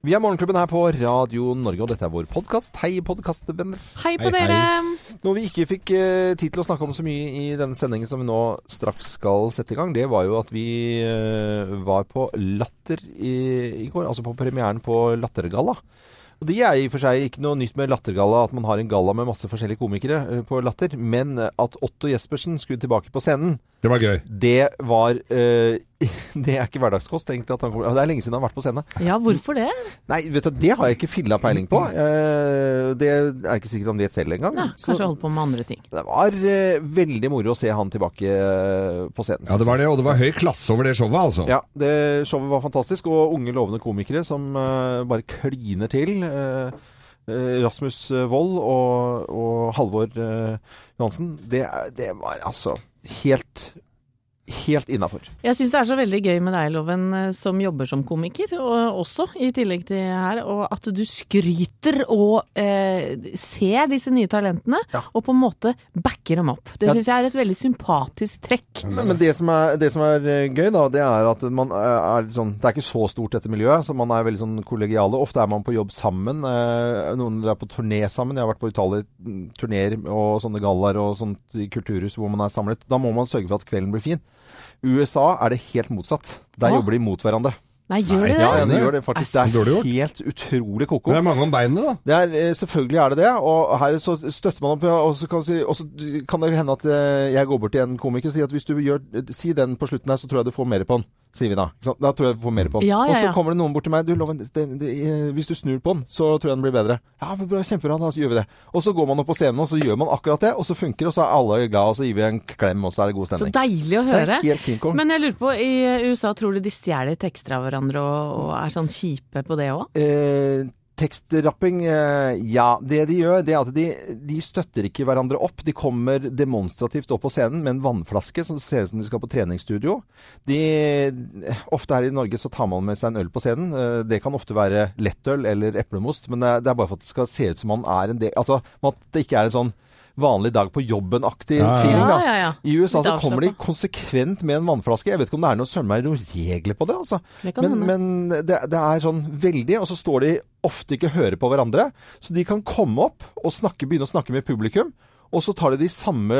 Vi er Morgenklubben her på Radio Norge, og dette er vår podkast. Hei, podkastvenner. Hei på Hei, hei. dere! Noe vi ikke fikk eh, tid til å snakke om så mye i denne sendingen som vi nå straks skal sette i gang, det var jo at vi eh, var på Latter i, i går. Altså på premieren på Lattergalla. Og Det er i og for seg ikke noe nytt med Lattergalla, at man har en galla med masse forskjellige komikere eh, på Latter. Men at Otto Jespersen skulle tilbake på scenen, Det var gøy. det var uh, Det er ikke hverdagskost, egentlig. At han kommer. Det er lenge siden han har vært på scenen. Ja, hvorfor det? Nei, vet du, det har jeg ikke filla peiling på. Uh, det er ikke sikkert han vet selv engang. Så kanskje holdt på med andre ting. det var uh, veldig moro å se han tilbake på scenen. Ja, det var det, og det var høy klasse over det showet, altså. Ja, det showet var fantastisk, og unge lovende komikere som bare kliner til. Rasmus Wold og, og Halvor Johansen. Det, det var altså helt Helt innafor. Jeg syns det er så veldig gøy med deg, Loven, eh, som jobber som komiker, og også i tillegg til her, og at du skryter og eh, ser disse nye talentene, Ja. og på en måte backer dem opp. Det Ja. syns jeg er et veldig sympatisk trekk. Men, men det, som er, det som er eh, gøy, da, det er at man er, er sånn Det er ikke så stort, dette miljøet, så man er veldig sånn kollegiale. Ofte er man på jobb sammen. Eh, noen drar på turné sammen. Jeg har vært på utallige turneer og sånne gallaer og sånt i kulturhus hvor man er samlet. Da må man sørge for at kvelden blir fin. USA er det helt motsatt. Der jobber de mot hverandre. Nei, gjør det det? Ja, ja, det gjør det faktisk. Det er helt utrolig ko-ko. Det er mange om beinene, da. Det er, eh, selvfølgelig er det det, og her så støtter man opp, og så kan, og så kan det hende at eh, jeg går bort til en komiker og sier at hvis du gjør, si den på slutten her, så tror jeg du får mer på den, sier vi da. Da tror jeg du får mer på den. Ja, ja, Og så kommer det noen bort til meg, du Loven, det, det, eh, hvis du snur på den, så tror jeg den blir bedre. Ja, bra, kjempebra, da så gjør vi det. Og så går man opp på scenen, og så gjør man akkurat det, og så funker det, og så er alle glad, og så gir vi en klem, og så er det god Så deilig å Det høre. er helt Men jeg lurer på, i USA tror du de stjeler tekster av hverandre og, og er sånn kjipe på det òg? Eh, tekstrapping, eh, ja. Det de gjør, det er at de, de støtter ikke hverandre opp. De kommer demonstrativt opp på scenen med en vannflaske som ser ut som de skal på treningsstudio. De, ofte her i Norge så tar man med seg en øl på scenen. Eh, det kan ofte være lettøl eller eplemost, men det er bare for at det skal se ut som man er en del Altså at det ikke er en sånn vanlig dag på jobben-aktig Ja, ja. feeling, da. Ja, ja, ja. I USA så kommer de konsekvent med en vannflaske. Jeg vet ikke om det er noen, søren meg noen regler på det, altså. Det Men, men det, det er sånn veldig, og så står de ofte ikke og hører på hverandre. Så de kan komme opp og snakke, begynne å snakke med publikum. Og så tar de de samme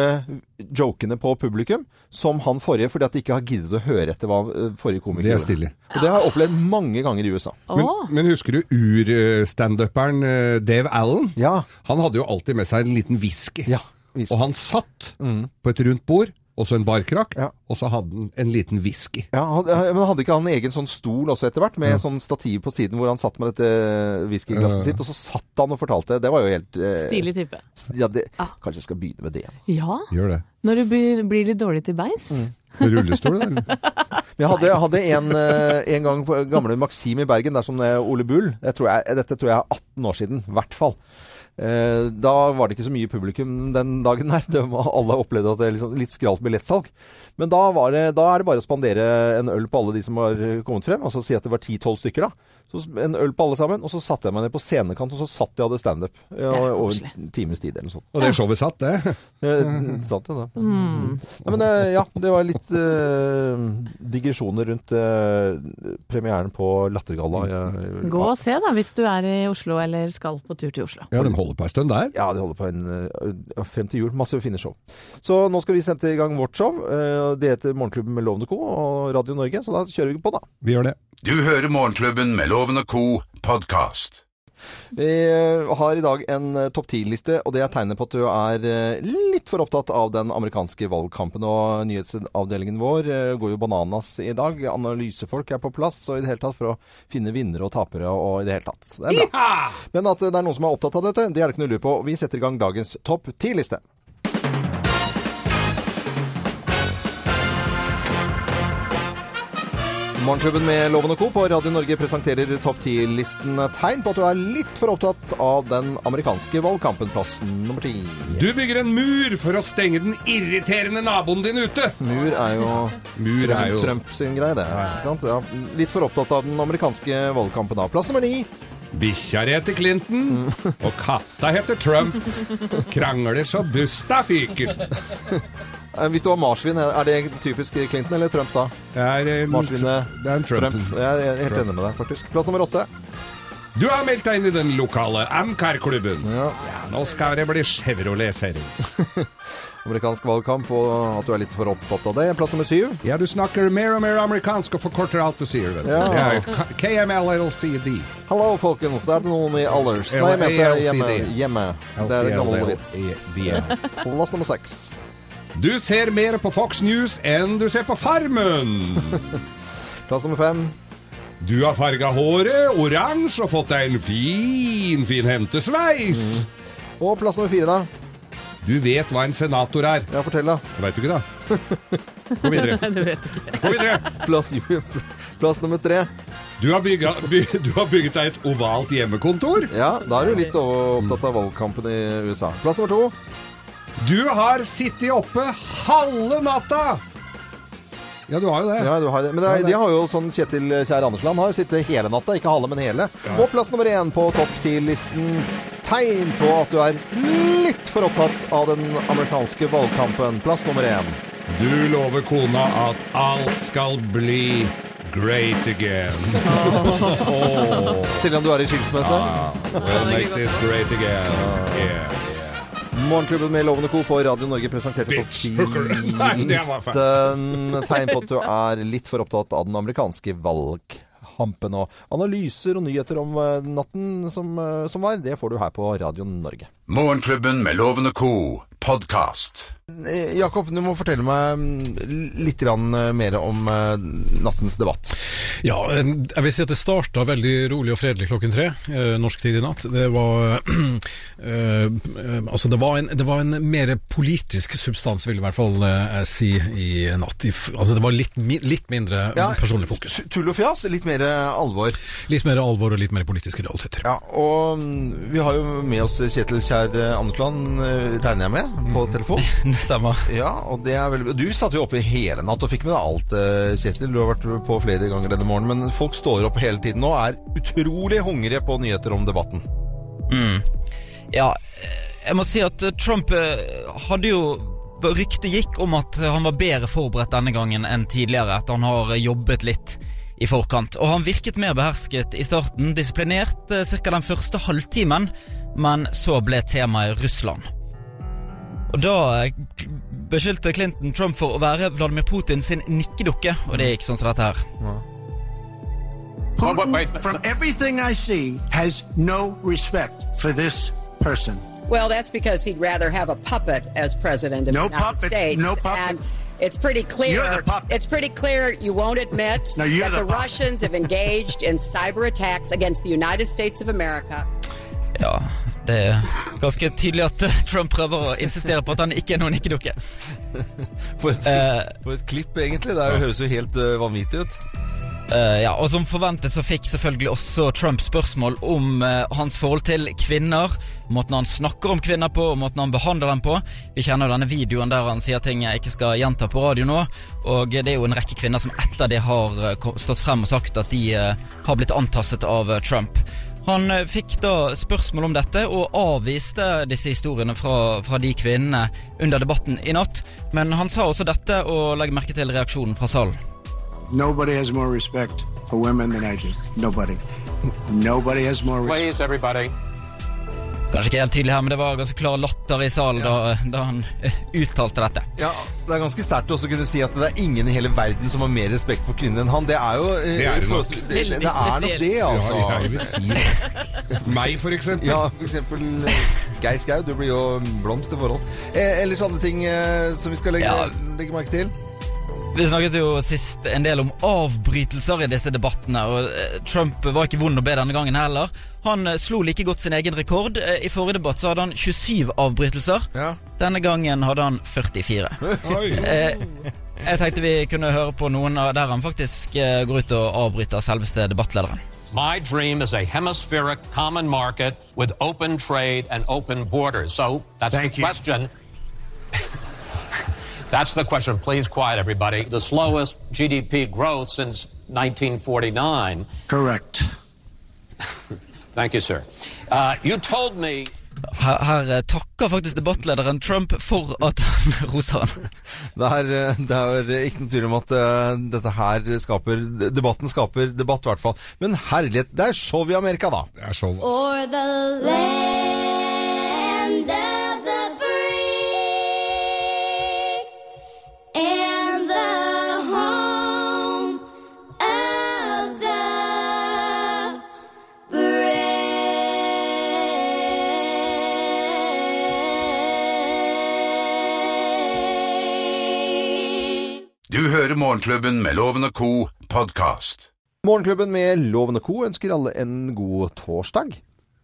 jokene på publikum som han forrige, fordi at de ikke har giddet å høre etter hva eh, forrige komiker Det er stille. Og det har jeg opplevd mange ganger i USA. Men, men husker du ur-standuperen eh, Dave Allen? Ja. Han hadde jo alltid med seg en liten whisky. Ja. visst. Og han satt Mm. på et rundt bord, og så en barkrakk, Ja. og så hadde han en liten whisky. Ja, men hadde ikke han en egen sånn stol også etter hvert, med sånn stativ på siden hvor han satt med dette whiskyglasset Ja. sitt, og så satt han og fortalte. Det var jo helt eh, Stilig type. Ja, det, Ah. Kanskje jeg skal begynne med det. Ja, Gjør det. når du blir, blir litt dårlig til beins. Mm. Med rullestol, eller? Jeg hadde, jeg hadde en, eh, en gang på gamle Maxim i Bergen, der som Ole Bull. Jeg tror jeg, dette tror jeg er 18 år siden, i hvert fall. Eh, da var det ikke så mye publikum den dagen der. Det var, alle opplevde at det liksom litt skralt billettsalg. Men da, det, da er det bare å spandere en øl på alle de som har kommet frem. Altså si at det var 10-12 stykker, da. Så en øl på alle sammen. Og så satte jeg meg ned på scenekant, og så satt jeg og hadde standup. Er over en times tid eller noe sånt. Og det showet satt, det. Eh, sant det, da. Mm. Ja, men eh, ja, det var litt eh, digresjoner rundt eh, premieren på Lattergalla. Jeg- Gå og se da, hvis du er i Oslo eller skal på tur til Oslo. Ja, de holder på en stund der. Ja, de holder på en, eh, frem til jul. Masse fine show. Så nå skal vi sende i gang vårt show. Eh, det heter Morgenklubben med Lovende Co. og Radio Norge, så da kjører vi på, da. Vi gjør det. Du hører Morgenklubben med Loven og Co. podkast. Vi eh, har i dag en eh, topp ti-liste, og det er tegnet på at du er eh, litt for opptatt av den amerikanske valgkampen. Og nyhetsavdelingen vår går jo bananas i dag. Analysefolk er på plass og i det hele tatt for å finne vinnere og tapere og i det hele tatt. Det er bra. Men at det er noen som er opptatt av dette, det er det ikke noe lurt på. Vi setter i gang dagens topp ti-liste. Morgenklubben med Loven og Co. på Radio Norge presenterer topp 10-listen tegn på at du er litt for opptatt av den amerikanske valgkampen. Plass nummer ti. Du bygger en mur for å stenge den irriterende naboen din ute. Mur er jo Mur er jo Trump sin greie, det. Ja, litt for opptatt av den amerikanske valgkampen da. Plass nummer ni. Bikkja heter Clinton, og katta heter Trump. Krangler så busta fyker. Eh, Hvis du har marsvin, er det typisk Clinton eller Trump da? Det er en, Marsvinet det er en Trump. Trump. Jeg er helt Trump. enig med deg, faktisk. Plass nummer åtte. Du har meldt deg inn i den lokale Amcar-klubben. Ja. Nå skal det bli Chevrolet-sering. Amerikansk valgkamp, og at du er litt for opptatt av det. Plass nummer syv. Ja, du snakker mer og mer amerikansk og forkorter alt du sier. Vet du. Ja. Det er KMLLCD. Hallo, folkens. Det er noen i Alders. Nei, jeg mente hjemme. hjemme. Det er gammel vits. Plass nummer seks. Du ser mer på Fox News enn du ser på Farmen. Plass nummer fem. Du har farga håret oransje og fått deg en fin, fin hentesveis. Og plass nummer fire, da. Du vet hva en senator er. Ja, fortell, da. Veit du ikke, da? Gå videre. Du. Gå videre. Plass, plass nummer tre. Du har, bygga, by, du har bygget deg et ovalt hjemmekontor. Ja, da er du litt opptatt av valgkampen i USA. Plass nummer to. Du har sittet oppe halve natta. Ja, du har jo det. Ja, du har det. Men det er, de har jo sånn Kjetil Kjær Andersland har sittet hele natta, ikke halve, men hele. Og plass nummer én på topp ti-listen. Tegn på at du er litt for opptatt av den amerikanske valgkampen. Plass nummer én. Du lover kona at alt skal bli great again. Selv om du er i skilsmisse. We'll make this great again. Yeah. Morgenklubben med Lovende Co. på Radio Norge presenterte topp ti-listen. Tegn på at du er litt for opptatt av den amerikanske valgkampen. Og analyser og nyheter om eh, natten som, eh, som var, det får du her på Radio Norge. Morgenklubben med Lovende Co. podkast. Eh, Jakob, du må fortelle meg mm, litt grann, eh, mer om eh, nattens debatt. Ja, jeg vil si at det starta veldig rolig og fredelig klokken tre, norsk tid i natt. Det var Altså, det var, en, det var en mer politisk substans, vil i hvert fall si, i natt. Altså, det var litt, litt mindre personlig fokus. Tull og fjas, litt mer alvor. Litt mer alvor og litt mer politiske realiteter. Ja, og mm, vi har jo med oss Kjetil Kjær eh, Andersland, eh, regner jeg med, på telefon. Det stemmer. Ja, og det er veldig Du satt jo oppe hele natt og fikk med deg alt, eh, Kjetil. Du har vært på flere ganger denne morgenen, men folk står opp hele tiden og er utrolig hungrige på nyheter om debatten. Mm. Ja, jeg må si at Trump hadde jo Ryktet gikk om at han var bedre forberedt denne gangen enn tidligere. At han har jobbet litt i forkant. Og han virket mer behersket i starten, disiplinert ca. den første halvtimen, men så ble temaet Russland. Og da eh, beskyldte Clinton Trump for å være Vladimir Putin sin nikkedukke, og det gikk sånn som dette her. Putin, from everything I see, has no respect for this person. Well, that's because he'd rather have a puppet as president of No the United puppet, States. no puppet. And it's pretty clear. You're the puppet. It's pretty clear you won't admit No, you're that the the. Russians have engaged in cyber attacks against the United States of America. Ja, det er ganske tydelig at eh, Trump prøver å insistere på at han ikke er noen nikkedukke. For et, Eh, for et klipp, egentlig. Det høres jo helt eh, vanvittig ut. Uh, ja, og Som forventet så fikk selvfølgelig også Trump spørsmål om eh, hans forhold til kvinner. Måten han snakker om kvinner på, og måten han behandler dem på. Vi kjenner denne videoen der han sier ting jeg ikke skal gjenta på radio nå. Og det er jo en rekke kvinner som etter det har eh, stått frem og sagt at de eh, har blitt antastet av eh, Trump. Han eh, fikk da spørsmål om dette og avviste disse historiene fra, fra de kvinnene under debatten i natt. Men han sa også dette, og legg merke til reaksjonen fra salen. Nobody has more respect for women than I do. Nobody. Nobody has more respect. Please, everybody. Kanskje ikke helt tydelig her, men det var ganske klar latter i salen da, da han eh, uttalte dette. Ja, Det er ganske sterkt å kunne si at det er ingen i hele verden som har mer respekt for kvinner enn han. Det er jo eh, Det er nok. forholdsvis- det, det, det er nok det, altså. Ja, jeg vil si det. Meg, for eksempel. Ja, for eksempel eh, Geir Skau, du blir jo blomst i forhold. Eh, ellers andre ting eh, som vi skal legge, Ja. legge merke til? Vi snakket jo sist en del om avbrytelser i disse debattene, og eh, Trump var ikke vond å be denne gangen heller. Han eh, slo like godt sin egen rekord. Eh, I forrige debatt så hadde han 27 avbrytelser. Ja. Denne gangen hadde han 44. Oi. Eh, jeg tenkte vi kunne høre på noen av der han faktisk går ut og avbryter selveste debattlederen. My dream is a hemispheric common market with open trade and open borders. So that's Thank the you. that's the question. Please quiet everybody. The slowest GDP growth since 1949. Correct. Thank you, sir. Uh, you told me Her, her eh, takker faktisk debattlederen Trump for at han roser han. Det er, eh, det er ikke noen tvil om at eh, dette her skaper Debatten skaper debatt, i hvert fall. Men herlighet, det er show i Amerika, da. Det er show. altså. Morgenklubben med Loven og Co. podkast. Morgenklubben med Loven og Co. ønsker alle en god torsdag.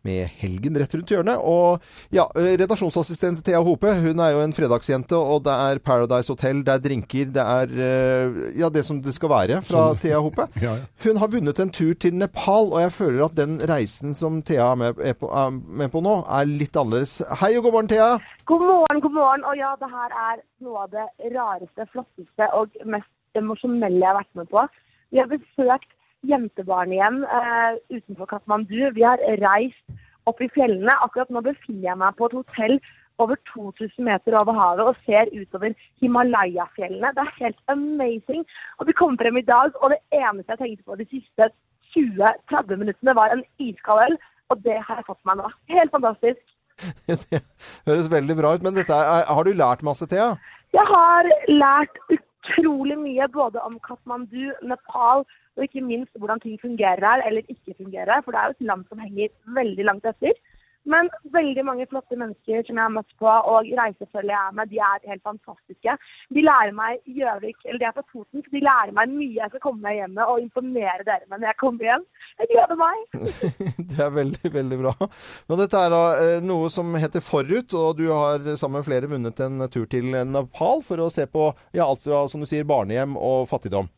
Med helgen rett rundt hjørnet. Og ja, redaksjonsassistent Thea Hope, hun er jo en fredagsjente, og det er Paradise Hotel, det er drinker, det er eh, ja, det som det skal være fra Thea Hope. Ja, ja. Hun har vunnet en tur til Nepal, og jeg føler at den reisen som Thea er med, er på, er med på nå, er litt annerledes. Hei og god morgen, Thea. God morgen, god morgen. Og ja, det her er noe av det rareste, flotteste og mest emosjonelle jeg har vært med på. Vi har besøkt jentebarnehjem eh, utenfor Katmandu. Vi har reist opp i fjellene. Akkurat nå befinner jeg meg på et hotell over 2000 meter over havet og ser utover Himalaya-fjellene. Det er helt amazing. Og vi kom frem i dag, og det eneste jeg tenkte på de siste 20-30 minuttene, var en iskald øl. Og det har jeg fått meg nå. Helt fantastisk. Det høres veldig bra ut. Men dette har du lært masse, Thea? Jeg har lært utrolig mye både om Katmandu, Nepal og ikke minst hvordan ting fungerer her, eller ikke fungerer. For det er jo et land som henger veldig langt etter. Men veldig mange flotte mennesker som jeg har møtt på, og reisefølget jeg er med, de er helt fantastiske. De lærer meg Gjøvik, eller de er fra Toten, så de lærer meg mye jeg skal komme meg hjem med og imponere dere med når jeg kommer hjem. Jeg gleder meg. Det er veldig, veldig bra. Men dette er da eh, noe som heter Forut, og du har sammen med flere vunnet en tur til Nepal for å se på ja, alt fra, som du sier, barnehjem og fattigdom.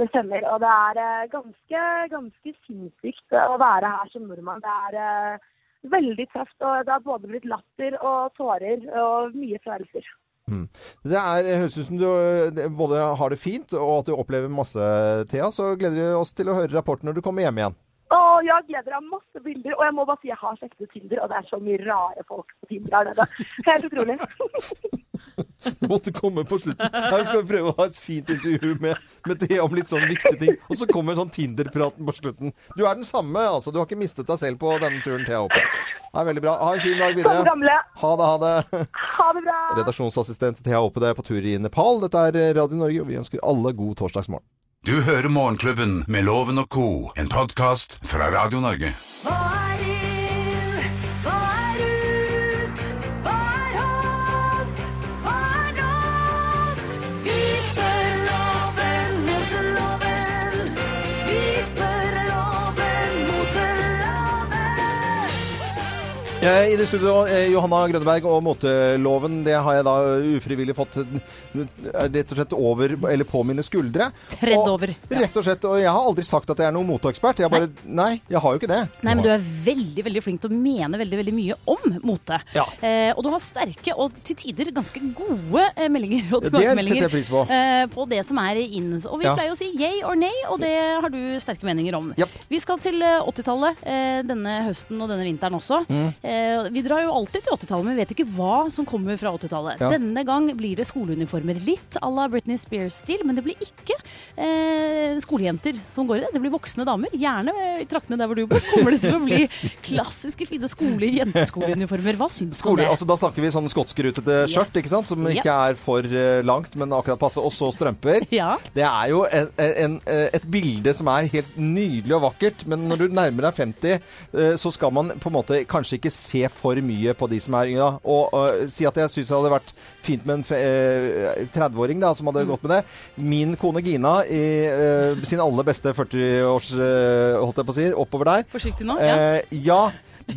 Det stemmer. Og det er eh, ganske, ganske sinnssykt å være her som nordmann. Det er eh, veldig tøft. Og det har både blitt latter og tårer og mye følelser. Mm. Det er, høres ut som du både har det fint og at du opplever masse, Thea. Så gleder vi oss til å høre rapporten når du kommer hjem igjen. Å, jeg gleder meg masse bilder. Og jeg må bare si jeg har sjekket ut Tinder, og det er så mye rare folk på Tinder her nede. Helt utrolig. Det måtte komme på slutten. Her skal vi prøve å ha et fint intervju med, med Thea om litt sånn viktige ting. Og så kommer sånn Tinder-praten på slutten. Du er den samme, altså. Du har ikke mistet deg selv på denne turen, Thea Håpe. Det er veldig bra. Ha en fin dag videre. Ha det, ha det. Ha det bra. Redaksjonsassistent Thea Håpe det er på tur i Nepal. Dette er Radio Norge, og vi ønsker alle god torsdagsmorgen. Du hører Morgenklubben med Loven og Co., en podkast fra Radio Norge. Hva er I det studio, eh, Johanna Grønneberg og moteloven, det har jeg da ufrivillig fått eh, rett og slett over, eller på mine skuldre. Tredd Og over. Rett og slett, og jeg har aldri sagt at jeg er noen moteekspert. Jeg bare, nei. jeg har jo ikke det. Nei, men du er veldig veldig flink til å mene veldig veldig mye om mote. Ja. Eh, og du har sterke og til tider ganske gode eh, meldinger og tilbakemeldinger. det setter jeg pris på. eh, på det som er in. Og vi Ja. pleier å si yay or nay, og det har du sterke meninger om. Yep. Vi skal til eh, 80-tallet eh, denne høsten og denne vinteren også. Mm. Eh, vi drar jo alltid til 80-tallet, men vi vet ikke hva som kommer fra 80-tallet. Ja. Denne gang blir det skoleuniformer. Litt à la Britney Spears-stil, men det blir ikke eh, skolejenter som går i det. Det blir voksne damer. Gjerne eh, i traktene der hvor du bor. Kommer det til å bli klassiske fine skole jenteskoleuniformer. Hva syns du om det? altså, da snakker vi sånn skotskrutete skjørt, ikke sant? som Yep. ikke er for eh, langt, men akkurat passe. Og så strømper. Ja. Det er jo en, en, et bilde som er helt nydelig og vakkert, men når du nærmer deg 50, eh, så skal man på en måte kanskje ikke se for mye på de som er yngre. Og uh, si at jeg syns det hadde vært fint med en fe- eh, 30-åring da, som hadde Mm. gått med det. Min kone Gina i uh, sin aller beste 40-års, eh, holdt jeg på å si, oppover der. Forsiktig nå. Ja. Eh, ja.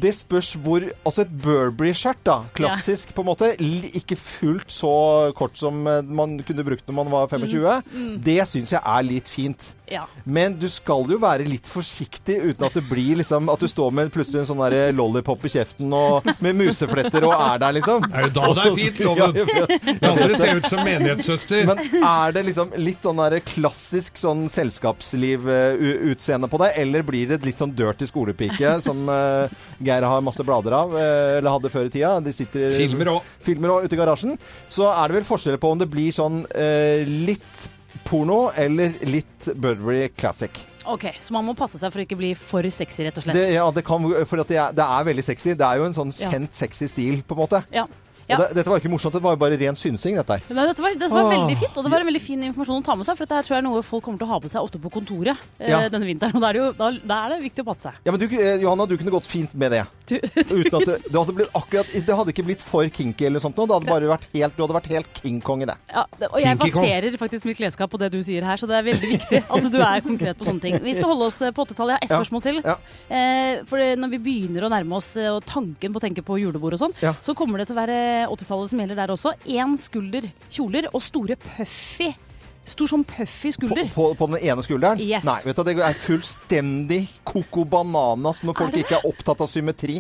Det spørs hvor Altså et Burberry-skjørt, da. Klassisk, på en måte. Ikke fullt så kort som eh, man kunne brukt når man var 25. Mm. Det syns jeg er litt fint. Ja. Men du skal jo være litt forsiktig uten at det blir liksom At du står med plutselig en sånn der lollipop i kjeften og med musefletter og er der, liksom. Det er jo da det er fint, Loven. Ja, andre ser ut som menighetssøster. Men er det liksom litt sånn der klassisk sånn selskapsliv-utseende på deg, eller blir det litt sånn dirty skolepike som eh, Geir har masse blader av, eh, eller hadde før i tida. De sitter Filmer òg. Filmer òg ute i garasjen. Så er det vel forskjell på om det blir sånn eh, litt porno eller litt Burberry Classic. Ok, Så man må passe seg for å ikke bli for sexy, rett og slett. Det, ja, det kan, for at det, er, det er veldig sexy. Det er jo en sånn Ja. sexy stil, på en måte. Ja. Og Ja. det, dette var ikke morsomt, det var bare ren synsing, dette her. Nei, dette var, dette var veldig fint, og det var en veldig fin informasjon å ta med seg. For dette her tror jeg er noe folk kommer til å ha på seg ofte på kontoret eh, Ja. denne vinteren. Og da er, det jo, da, da er det viktig å passe seg. Ja, men du, eh, Johanna, du kunne gått fint med det. Uten at det, det, hadde blitt akkurat, det hadde ikke blitt for kinky eller sånt noe. Det hadde bare vært helt, du hadde vært helt King Kong i det. Ja, det, og jeg baserer faktisk mitt klesskap på det du sier her, så det er veldig viktig at du er konkret på sånne ting. Vi skal holde oss eh, på 80-tallet. Jeg har ett Ja. spørsmål til. Eh, for når vi begynner å nærme oss eh, og tanken på å tenke på julebord og sånn, Ja. så kommer det til å være 80-tallet som gjelder der også. Én skulder kjoler og store puffy. Stor som puffy skulder. på, på den ene skulderen? Yes. Nei, vet du, det er fullstendig coco bananas når folk ikke er opptatt av symmetri.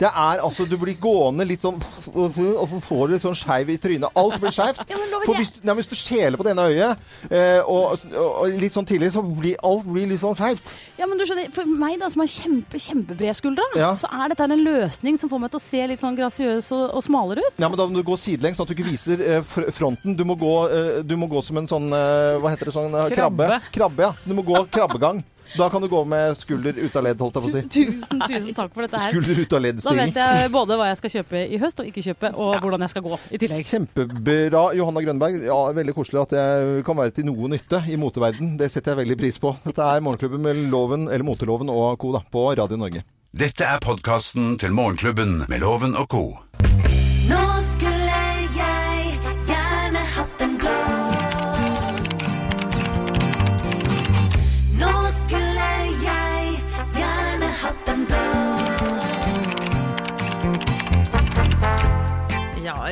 Det er altså, Du blir gående litt sånn Og så får du litt sånn skeiv i trynet. Alt blir skeivt. Ja, For hvis, nei, hvis du skjeler på det ene øyet, eh, og, og, og litt sånn tidlig, så blir alt blir litt sånn skeivt. Ja, men du skjønner, For meg da, som har kjempe, kjempebred skuldre, da, Ja. så er dette en løsning som får meg til å se litt sånn grasiøs og, og smalere ut. Ja, men Da må du gå sidelengs, sånn at du ikke viser eh, fr- fronten. Du må, gå, eh, du må gå som en sånn eh, Hva heter det sånn? eh, krabbe. Krabbe. Krabbe, ja. Du må gå krabbegang. Da kan du gå med skulder ut av ledd, holdt jeg på å si. Tusen, tusen takk for dette her. Skulder ut av Da ledd-stilling. vet jeg både hva jeg skal kjøpe i høst og ikke kjøpe, og hvordan jeg skal gå i tillegg. Kjempebra, Johanna Grønberg. Ja, Veldig koselig at jeg kan være til noe nytte i moteverden. Det setter jeg veldig pris på. Dette er Morgenklubben med Loven, eller Moteloven og co. da, på Radio Norge. Dette er podkasten til Morgenklubben med Loven og co.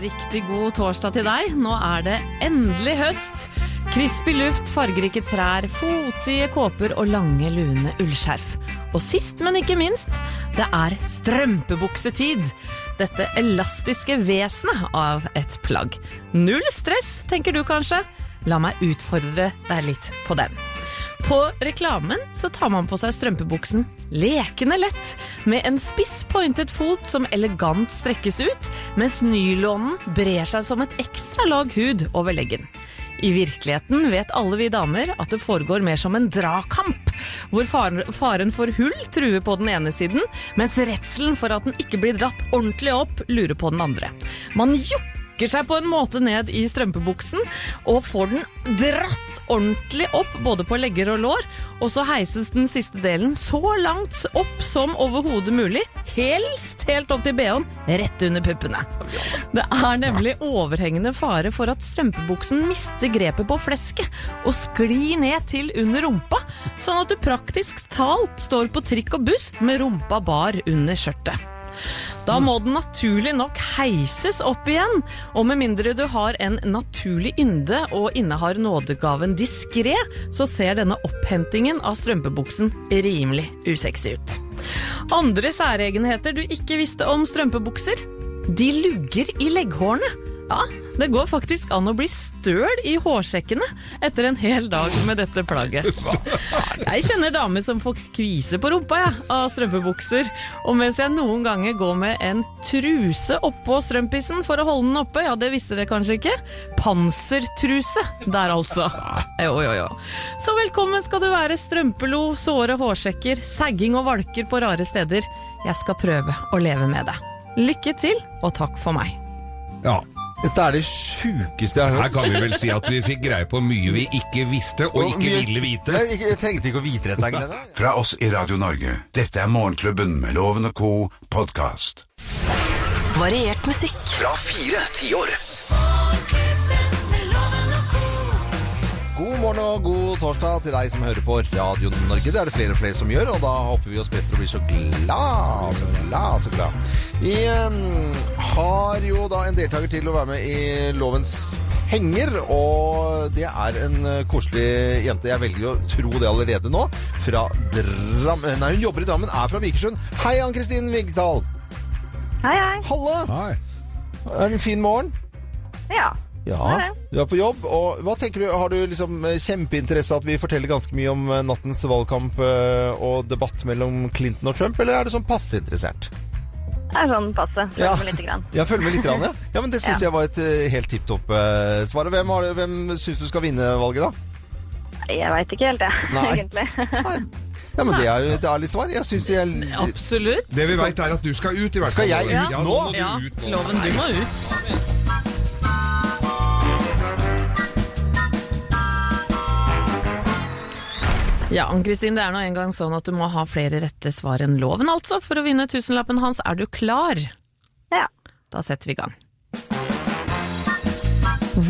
riktig god torsdag til deg. Nå er det endelig høst. Crispy luft, fargerike trær, fotside kåper og lange, lune ullskjerf. Og sist, men ikke minst, det er strømpebuksetid. Dette elastiske vesenet av et plagg. Null stress, tenker du kanskje? La meg utfordre deg litt på den. På reklamen så tar man på seg strømpebuksen lekende lett, med en spiss pointet fot som elegant strekkes ut, mens nylonen brer seg som et ekstra lag hud over leggen. I virkeligheten vet alle vi damer at det foregår mer som en dragkamp, hvor faren, for hull truer på den ene siden, mens redselen for at den ikke blir dratt ordentlig opp, lurer på den andre. Man jokker seg på en måte ned i strømpebuksen og får den dratt ordentlig opp både på legger og lår, og så heises den siste delen så langt opp som overhodet mulig, helst helt opp til BH-en, rett under puppene. Det er nemlig overhengende fare for at strømpebuksen mister grepet på flesket og sklir ned til under rumpa, sånn at du praktisk talt står på trikk og buss med rumpa bar under skjørtet. Da må den naturlig nok heises opp igjen, og med mindre du har en naturlig ynde og innehar nådegaven diskré, så ser denne opphentingen av strømpebuksen rimelig usexy ut. Andre særegenheter du ikke visste om strømpebukser? De lugger i legghårene. Ja, det går faktisk an å bli støl i hårsekkene etter en hel dag med dette plagget. Jeg kjenner damer som får kvise på rumpa ja, av strømpebukser, og mens jeg noen ganger går med en truse oppå strømpisen for å holde den oppe, ja det visste dere kanskje ikke, pansertruse der altså. Jo, jo, jo. Så velkommen skal du være strømpelo, såre hårsekker, sagging og valker på rare steder. Jeg skal prøve å leve med det. Lykke til, og takk for meg. Ja. Dette er det sjukeste jeg har hørt. Her kan vi vel si at vi fikk greie på mye vi ikke visste og ikke mye- ville vite. Jeg, jeg trengte ikke å vite dette engang. Fra oss i Radio Norge. Dette er Morgenklubben med Loven og co. podkast. Variert musikk. Fra fire tiår. God morgen og god torsdag til deg som hører på Radio Norge. Det er det flere og flere som gjør, og da hopper vi og spretter og blir så glad, så glad, så glad. Vi har jo da en deltaker til å være med i Lovens henger, og det er en eh, koselig jente. Jeg velger å tro det allerede nå. Fra Drammen Nei, hun jobber i Drammen, er fra Vikersund. Hei, Ann-Kristin Vigdal. Hei, hei. Halla. Hei. Er det en fin morgen? Ja. Ja, du er på jobb. Og hva tenker du, Har du liksom eh, kjempeinteresse at vi forteller ganske mye om eh, nattens valgkamp eh, og debatt mellom Clinton og Trump, eller er du sånn passe interessert? Det er sånn passe. Følger Ja. med lite grann. Med grann, ja. ja. Men det syns Ja. jeg var et helt tipp topp eh, svar. Hvem, har hvem syns du skal vinne valget, da? Jeg veit ikke helt, jeg, Nei. egentlig. Ja, men Det er jo et ærlig svar. Jeg synes jeg Absolutt. Det vi veit, er at du skal ut, i hvert fall. Skal jeg ut Ja, nå? nå, du Ja, ut nå. loven, du må ut. Ja, Ann-Kristin, det er nå engang sånn at du må ha flere rette svar enn loven, altså, for å vinne tusenlappen hans. Er du klar? Ja. Da setter vi i gang.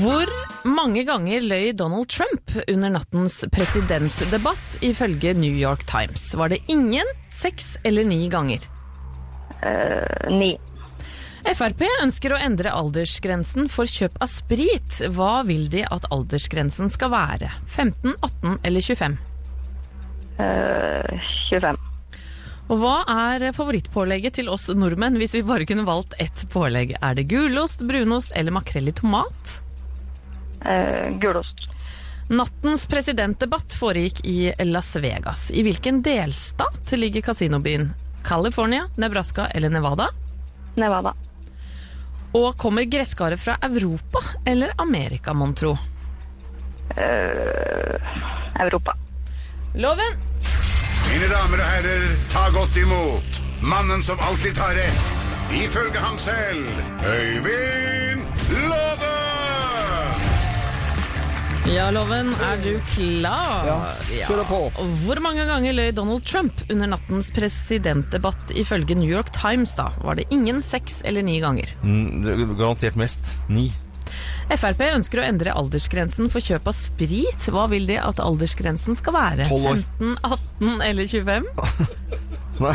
Hvor mange ganger løy Donald Trump under nattens presidentdebatt ifølge New York Times? Var det ingen, seks eller ni ganger? Uh, ni. Frp ønsker å endre aldersgrensen for kjøp av sprit. Hva vil de at aldersgrensen skal være? 15, 18 eller 25? Eh, 25. Og hva er favorittpålegget til oss nordmenn hvis vi bare kunne valgt ett pålegg? Er det gulost, brunost eller makrell i tomat? Eh, gulost. Nattens presidentdebatt foregikk i Las Vegas. I hvilken delstat ligger kasinobyen? California, Nebraska eller Nevada? Nevada. Og kommer gresskaret fra Europa eller Amerika, mon tro? Eh, Europa. Loven! Mine damer og herrer, ta godt imot mannen som alltid tar rett, ifølge ham selv, Øyvind Love! Ja, Loven, er du klar? Ja, kjør på. Ja. Hvor mange ganger løy Donald Trump under nattens presidentdebatt ifølge New York Times? da? Var det ingen, seks eller ni ganger? Mm, er Garantert mest. Ni. Frp ønsker å endre aldersgrensen for kjøp av sprit. Hva vil de at aldersgrensen skal være? 12 år. 15, 18 eller 25? Nei,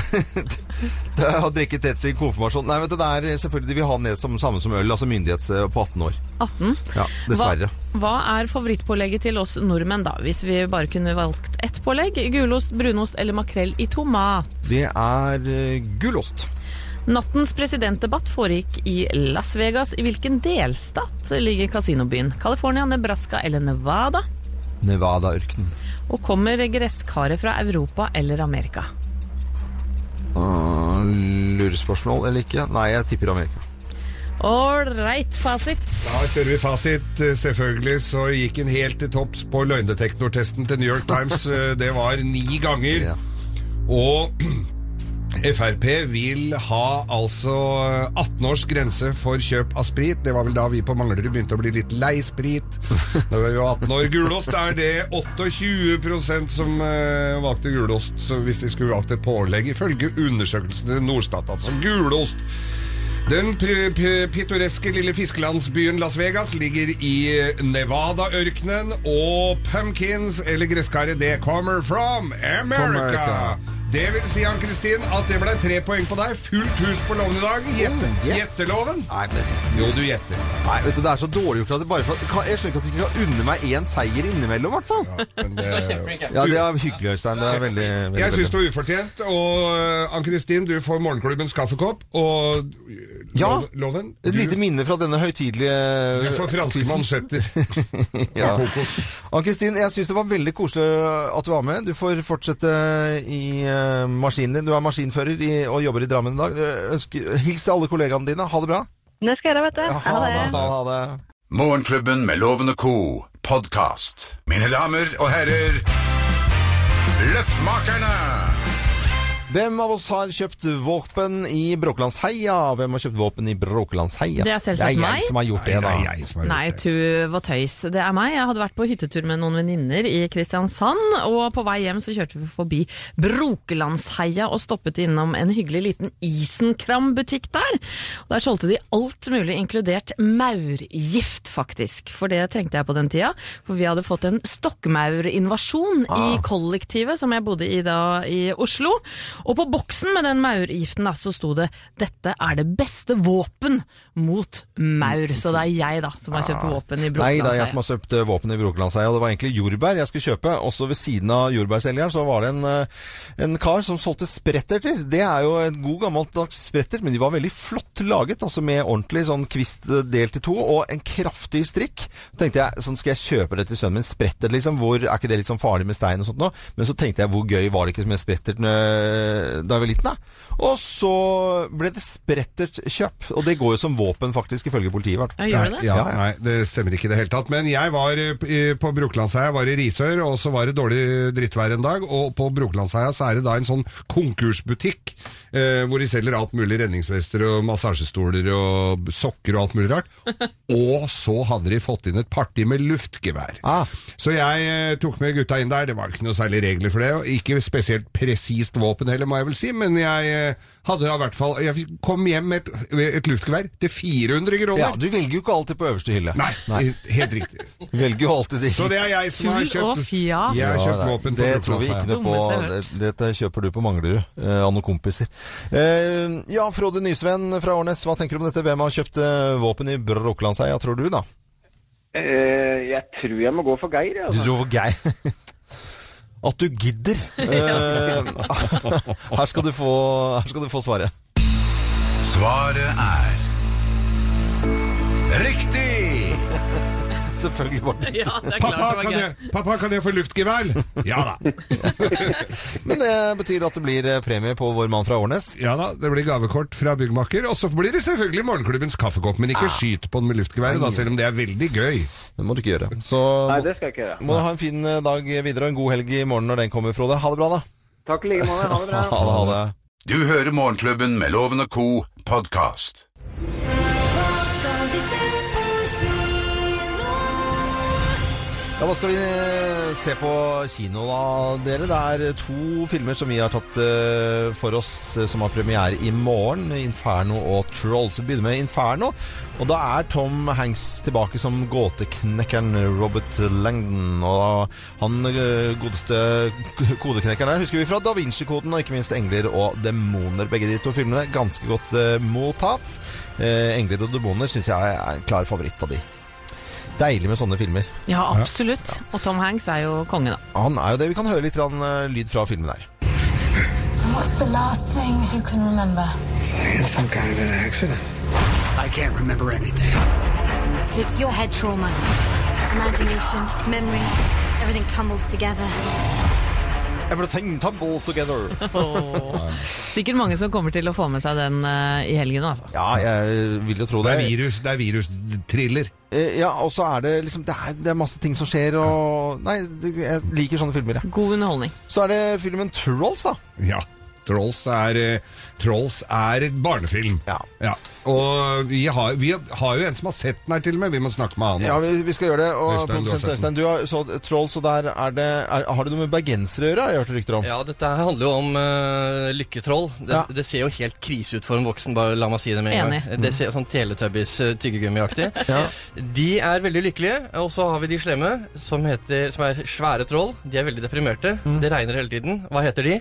det å drikket tett sin konfirmasjon. Nei, vet du, det er selvfølgelig de vil ha ned som samme som øl, altså myndighets eh, på 18 år. 18? Ja, dessverre. Hva, hva er favorittpålegget til oss nordmenn, da? Hvis vi bare kunne valgt ett pålegg? Gulost, brunost eller makrell i tomat? Det er eh, gulost. Nattens presidentdebatt foregikk i Las Vegas. I hvilken delstat ligger kasinobyen? California, Nebraska eller Nevada? Nevada-ørkenen. Og kommer gresskaret fra Europa eller Amerika? Uh, lurespørsmål eller ikke? Nei, jeg tipper Amerika. Ålreit, fasit. Da kjører vi fasit. Selvfølgelig så gikk en helt til topps på løgndetektortesten til New York Times. Eh, Det var ni ganger. Og Frp vil ha altså 18 års grense for kjøp av sprit. Det var vel da vi på Manglerud begynte å bli litt lei sprit. Da var vi jo 18 år. Gulost er det 28% som uh, valgte gulost, hvis de skulle valgt et pålegg, ifølge undersøkelsen til Norstat. Altså gulost. Den pittoreske lille fiskelandsbyen Las Vegas ligger i Nevada-ørkenen, og pumpkins, eller gresskaret, det kommer from America. America. Det vil si, Ann-Kristin, at det ble tre poeng på deg. Fullt hus på loven i dag. Gjette, Oh, yes. Gjetteloven? Nei, men Jo, du gjetter. Nei, vet du, Det er så dårlig gjort at det bare for, Jeg skjønner ikke at du ikke kan unne meg én seier innimellom, i hvert fall. Men det, Ja, det er hyggelig, Øystein. Det er veldig, veldig, jeg syns det var ufortjent. Og uh, Ann-Kristin, du får morgenklubbens kaffekopp. Og Ja. loven du... Et lite minne fra denne høytidelige Du får franske mansjetter. Ja. Og kokos. Ann-Kristin, jeg syns det var veldig koselig at du var med. Du får fortsette i eh, maskinen din. Du er maskinfører i, og jobber i Drammen i dag. Hils til alle kollegaene dine. Ha det bra. Det skal jeg gjøre, vet du. Ha det. Ha, ha det. Morgenklubben med Loven og Co. podkast. Mine damer og herrer, Løftmakerne! Hvem av oss har kjøpt våpen i Bråkelandsheia? Hvem har kjøpt våpen i Bråkelandsheia? Det er selvsagt meg. Det er meg. jeg som har gjort det, da. Nei, jeg som har Nei, gjort det. tuv og tøys. Det er meg. Jeg hadde vært på hyttetur med noen venninner i Kristiansand, og på vei hjem så kjørte vi forbi Brokelandsheia og stoppet innom en hyggelig liten Isenkram-butikk der. Og der solgte de alt mulig, inkludert maurgift, faktisk. For det trengte jeg på den tida. For vi hadde fått en stokkmaurinvasjon i kollektivet som jeg bodde i da i Oslo. Og på boksen med den maurgiften da, så sto det 'Dette er det beste våpen mot maur'. Så det er jeg da som har kjøpt våpen i Nei, det er jeg som har kjøpt eh, våpen i Brokelandsheia. og Det var egentlig jordbær jeg skulle kjøpe. Også ved siden av jordbærselgeren så var det en, eh, en kar som solgte spretterter. Det er jo en god gammeldags spretter, men de var veldig flott laget. Altså med ordentlig sånn kvist eh, delt i to og en kraftig strikk. Så tenkte jeg, sånn skal jeg kjøpe det til sønnen min. Spretter, liksom. Hvor, er ikke det litt sånn farlig med stein og sånt nå? Men så tenkte jeg, hvor gøy var det ikke med spretter da jeg var liten. Da. Og så ble det sprettert kjøp. Og det går jo som våpen, faktisk, ifølge politiet. Vært. Gjør det? Nei, ja, Nei, det stemmer ikke i det hele tatt. Men jeg var eh, i- på Brokelandsheia, var i Risør, og så var det dårlig drittvær en dag. Og på Brokelandsheia så er det da en sånn konkursbutikk, eh, hvor de selger alt mulig redningsvester og massasjestoler og sokker og alt mulig rart. Og så hadde de fått inn et parti med luftgevær. Så jeg eh, tok med gutta inn der. Det var ikke noe særlig regler for det. og Ikke spesielt presist våpen heller, må jeg vel si. Men jeg eh, hadde da i hvert fall Jeg kom hjem med et, et luftgevær til 400 kroner. Ja, du velger jo ikke alltid på øverste hylle. Nei, helt riktig. Du velger jo alltid det. Så det er jeg som har kjøpt. Jeg har kjøpt våpen Det tror vi ikke noe på. Dette kjøper du på Manglerud, eh, av noen kompiser. Eh, ja, Frode Nysvenn fra Årnes, hva tenker du om dette? Hvem har kjøpt eh, våpen i Brokelandsheia, tror du, da? Eh, jeg tror jeg må gå for Geir. altså. Du tror for Geir. At du gidder. Eh, her, skal du få, her skal du få svaret. Svaret er Riktig! Selvfølgelig Morten. Ja, det er klart Pappa det var kan, gøy. jeg, pappa, kan jeg få luftgevær? Ja da. Men det betyr at det blir eh, premie på vår mann fra Årnes. Ja da, Det blir gavekort fra byggmaker. Og så blir det selvfølgelig Morgenklubbens kaffekopp. Men ikke skyt på den med luftgevær, da, selv om det er veldig gøy. Det må du ikke gjøre. Så Nei, det skal jeg ikke gjøre. må du ha en fin eh, dag videre og en god helg i morgen når den kommer, Frode. Ha det bra, da. Takk i like måte. Ha det bra. Ha det, ha det. Du hører Morgenklubben med Loven og co. podkast. Ja, Hva skal vi eh, se på kino da, dere? Det er to filmer som vi har tatt eh, for oss eh, som har premiere i morgen. Inferno og Trolls. Vi begynner med Inferno. Og da er Tom Hanks tilbake som gåteknekkeren Robert Langdon. Og han eh, godeste kodeknekkeren der husker vi fra Da Vinci-koden og ikke minst Engler og demoner. Begge de to filmene ganske godt eh, mottatt. Eh, Engler og demoner syns jeg er en klar favoritt av de. Deilig med sånne filmer. Ja, absolutt. Og Tom Hanks er jo konge, da. Han er jo det. Vi kan høre litt eh, lyd fra filmen der. What's the last thing you can remember? In some kind of an accident. I can't remember anything. It's your head trauma. Imagination, memory, everything tumbles together. Everything tumbles together. Sikkert mange som kommer til å få med seg den uh, i helgen, altså. Ja, jeg vil jo tro Det det. er virus, det er virus-thriller. Eh, Ja, og så er det liksom det er, det er masse ting som skjer, og Nei, jeg liker sånne filmer, jeg. God underholdning. Så er det filmen Trolls, da. Ja. Trolls er, eh, Trolls er et barnefilm. Ja. Og vi har, vi har jo en som har sett den her til og med. Vi må snakke med han. Ja, vi, vi skal gjøre det. Og Øystein, produsent. Øystein, du har så Trolls, og der er det er, Har det noe med bergensere å gjøre? har Jeg hørt rykter om. Ja, dette her handler jo om uh, lykketroll. Det, Ja. det ser jo helt krise ut for en voksen, bare la meg si det med en Enig. gang. Det ser sånn Teletubbies-tyggegummiaktig. tyggegummiaktig. De er veldig lykkelige, og så har vi de slemme, som, heter, som er svære troll. De er veldig deprimerte. Det regner hele tiden. Hva heter de?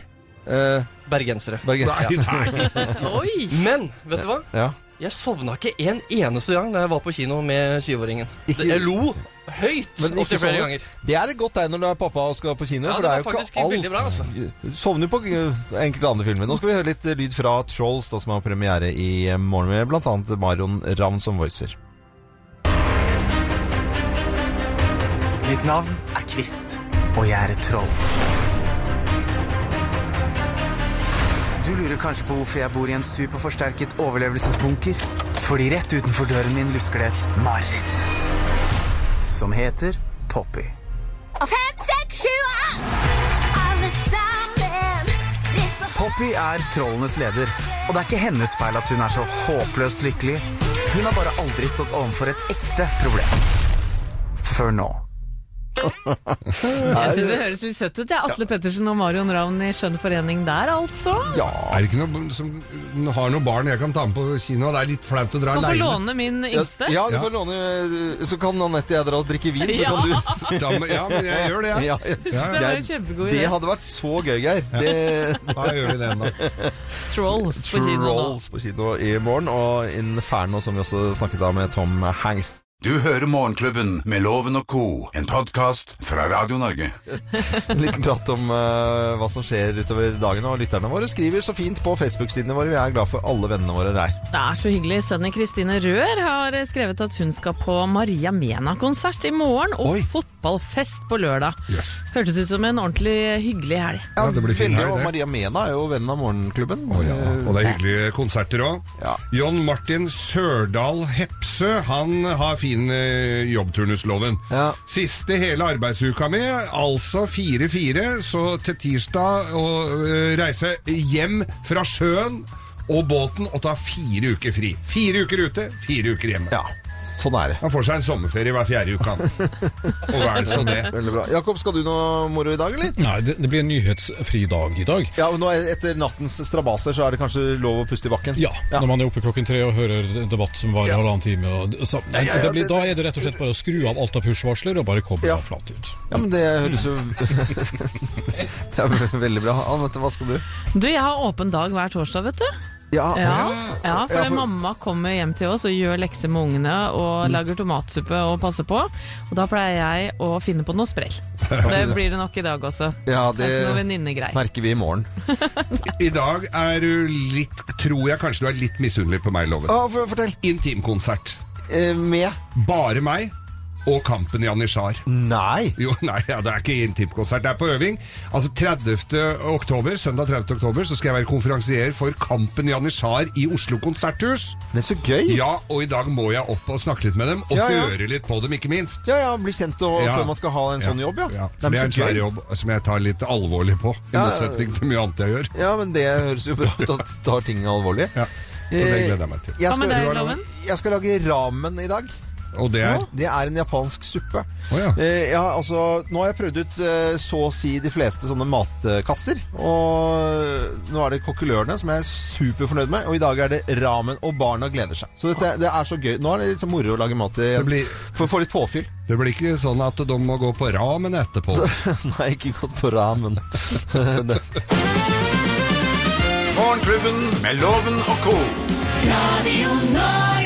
Bergensere. Bergensere. Nei, Oi! Men, vet du hva? Ja. Jeg sovna ikke en eneste gang da jeg var på kino med syvåringen. Jeg lo høyt Men ikke opptil flere ganger. Det er et godt tegn når du er pappa og skal på kino. Ja, for det det er jo ikke alt bra, altså. Sovner på eh, enkelte andre filmer. Nå skal vi høre litt eh, lyd fra Trolls, da, som har premiere i eh, morgen, med bl.a. Marion Ravn som voicer. Mitt navn er Kvist, og jeg er et troll. Du lurer kanskje på hvorfor jeg bor i en superforsterket overlevelsesbunker? Fordi rett utenfor døren min lusker det et mareritt. Som heter Poppy. Og fem, seks, sju, alle sammen. Poppy er trollenes leder, og det er ikke hennes feil at hun er så håpløst lykkelig. Hun har bare aldri stått overfor et ekte problem. Før nå. Jeg syns det høres litt søtt ut. Det er Atle Pettersen og Marion Ravn i skjønn forening der, altså. Er det ikke noe som har noen barn jeg kan ta med på kino? Det er litt flaut å dra Kan få aleine. låne min yngste. Ja, du kan låne Så kan Anette og jeg dra og drikke vin, så Ja. kan du Da må- ja, men jeg gjør det, jeg. Ja, Ja, ja. Det var en kjempegod idé. Det hadde vært så gøy, Geir. Det... Da gjør vi det enda. Trolls på kino nå. Trolls på kino i morgen, og Inferno, som vi også snakket om med Tom Hanks. Du hører Morgenklubben med Loven og co., en podkast fra Radio Norge. Litt prat om uh, hva som skjer utover dagen. Og lytterne våre skriver så fint på Facebook-sidene våre. Vi er glad for alle vennene våre der. Det er så hyggelig. Sønnen Kristine Rør har skrevet at hun skal på Maria Mena-konsert i morgen, og fotballfest på lørdag. Hørtes ut som en ordentlig hyggelig helg. Ja, det blir fin helg, det. Maria Mena er jo venn av Morgenklubben. Og det er hyggelige konserter òg. John Martin Sørdal Hepsø han har fin eh, jobbturnusloven. Siste hele arbeidsuka mi, altså 4-4, så til tirsdag å eh, reise hjem fra sjøen og båten og ta fire uker fri. Fire uker ute, fire uker hjemme. Ja, sånn er det. Han får seg en sommerferie hver fjerde uke. Og hva er det så det? Veldig bra. Jakob, skal du noe moro i dag, eller? Nei, det, det blir en nyhetsfri dag i dag. Ja, og nå er- Etter nattens strabaser så er det kanskje lov å puste i bakken? Ja, når man er oppe klokken tre og hører en debatt som varer halvannen time. Og, så, Ja, ja, ja, det blir, det- da er det rett og slett bare å skru av alt av push-varsler og bare koble av flat ut. Ja, men det høres jo Det er veldig bra. Anette, hva skal du? Du, jeg har åpen dag hver torsdag, vet du. Ja, ja, ja for, Ja, for- mamma kommer hjem til oss og gjør lekser med ungene og lager tomatsuppe og passer på. Og da pleier jeg å finne på noe sprell. Det blir det nok i dag også. Ja, Det venninnegreier. merker vi i morgen. I dag er du litt Tror jeg kanskje du er litt misunnelig på meg, Loven. Ja, fortell. Intimkonsert. med? Bare meg. Og Kampen Janitsjar. Nei! Jo, nei, ja, Det er ikke intimkonsert, det er på øving. Altså 30. oktober, Søndag 30. oktober så skal jeg være konferansier for Kampen i Anishar i Oslo konserthus. Men så gøy! Ja, Og i dag må jeg opp og snakke litt med dem, og Ja, ja. høre litt på dem, ikke minst. Ja, ja, Bli kjent og, Ja. før man skal ha en sånn jobb, ja. Ja, det er en svær jobb som jeg tar litt alvorlig på, i Ja, motsetning til mye annet jeg gjør. Ja, men det høres jo bra ut at du tar ting alvorlig. Ja, så det gleder jeg meg til. Jeg skal, jeg skal lage ramen i dag. Og det er? Det er en japansk suppe. Oh, ja. Eh, ja, altså, nå har jeg prøvd ut eh, så å si de fleste sånne matkasser. Og nå er det kokkelørene som jeg er superfornøyd med. Og i dag er det ramen, og barna gleder seg. Så dette, det er så gøy. Nå er det litt så moro å lage mat igjen. For å få litt påfyll. Det blir ikke sånn at de må gå på ramen etterpå. Nei, ikke gått på ramen. Morgenklubben med Loven og co. Radio Norge.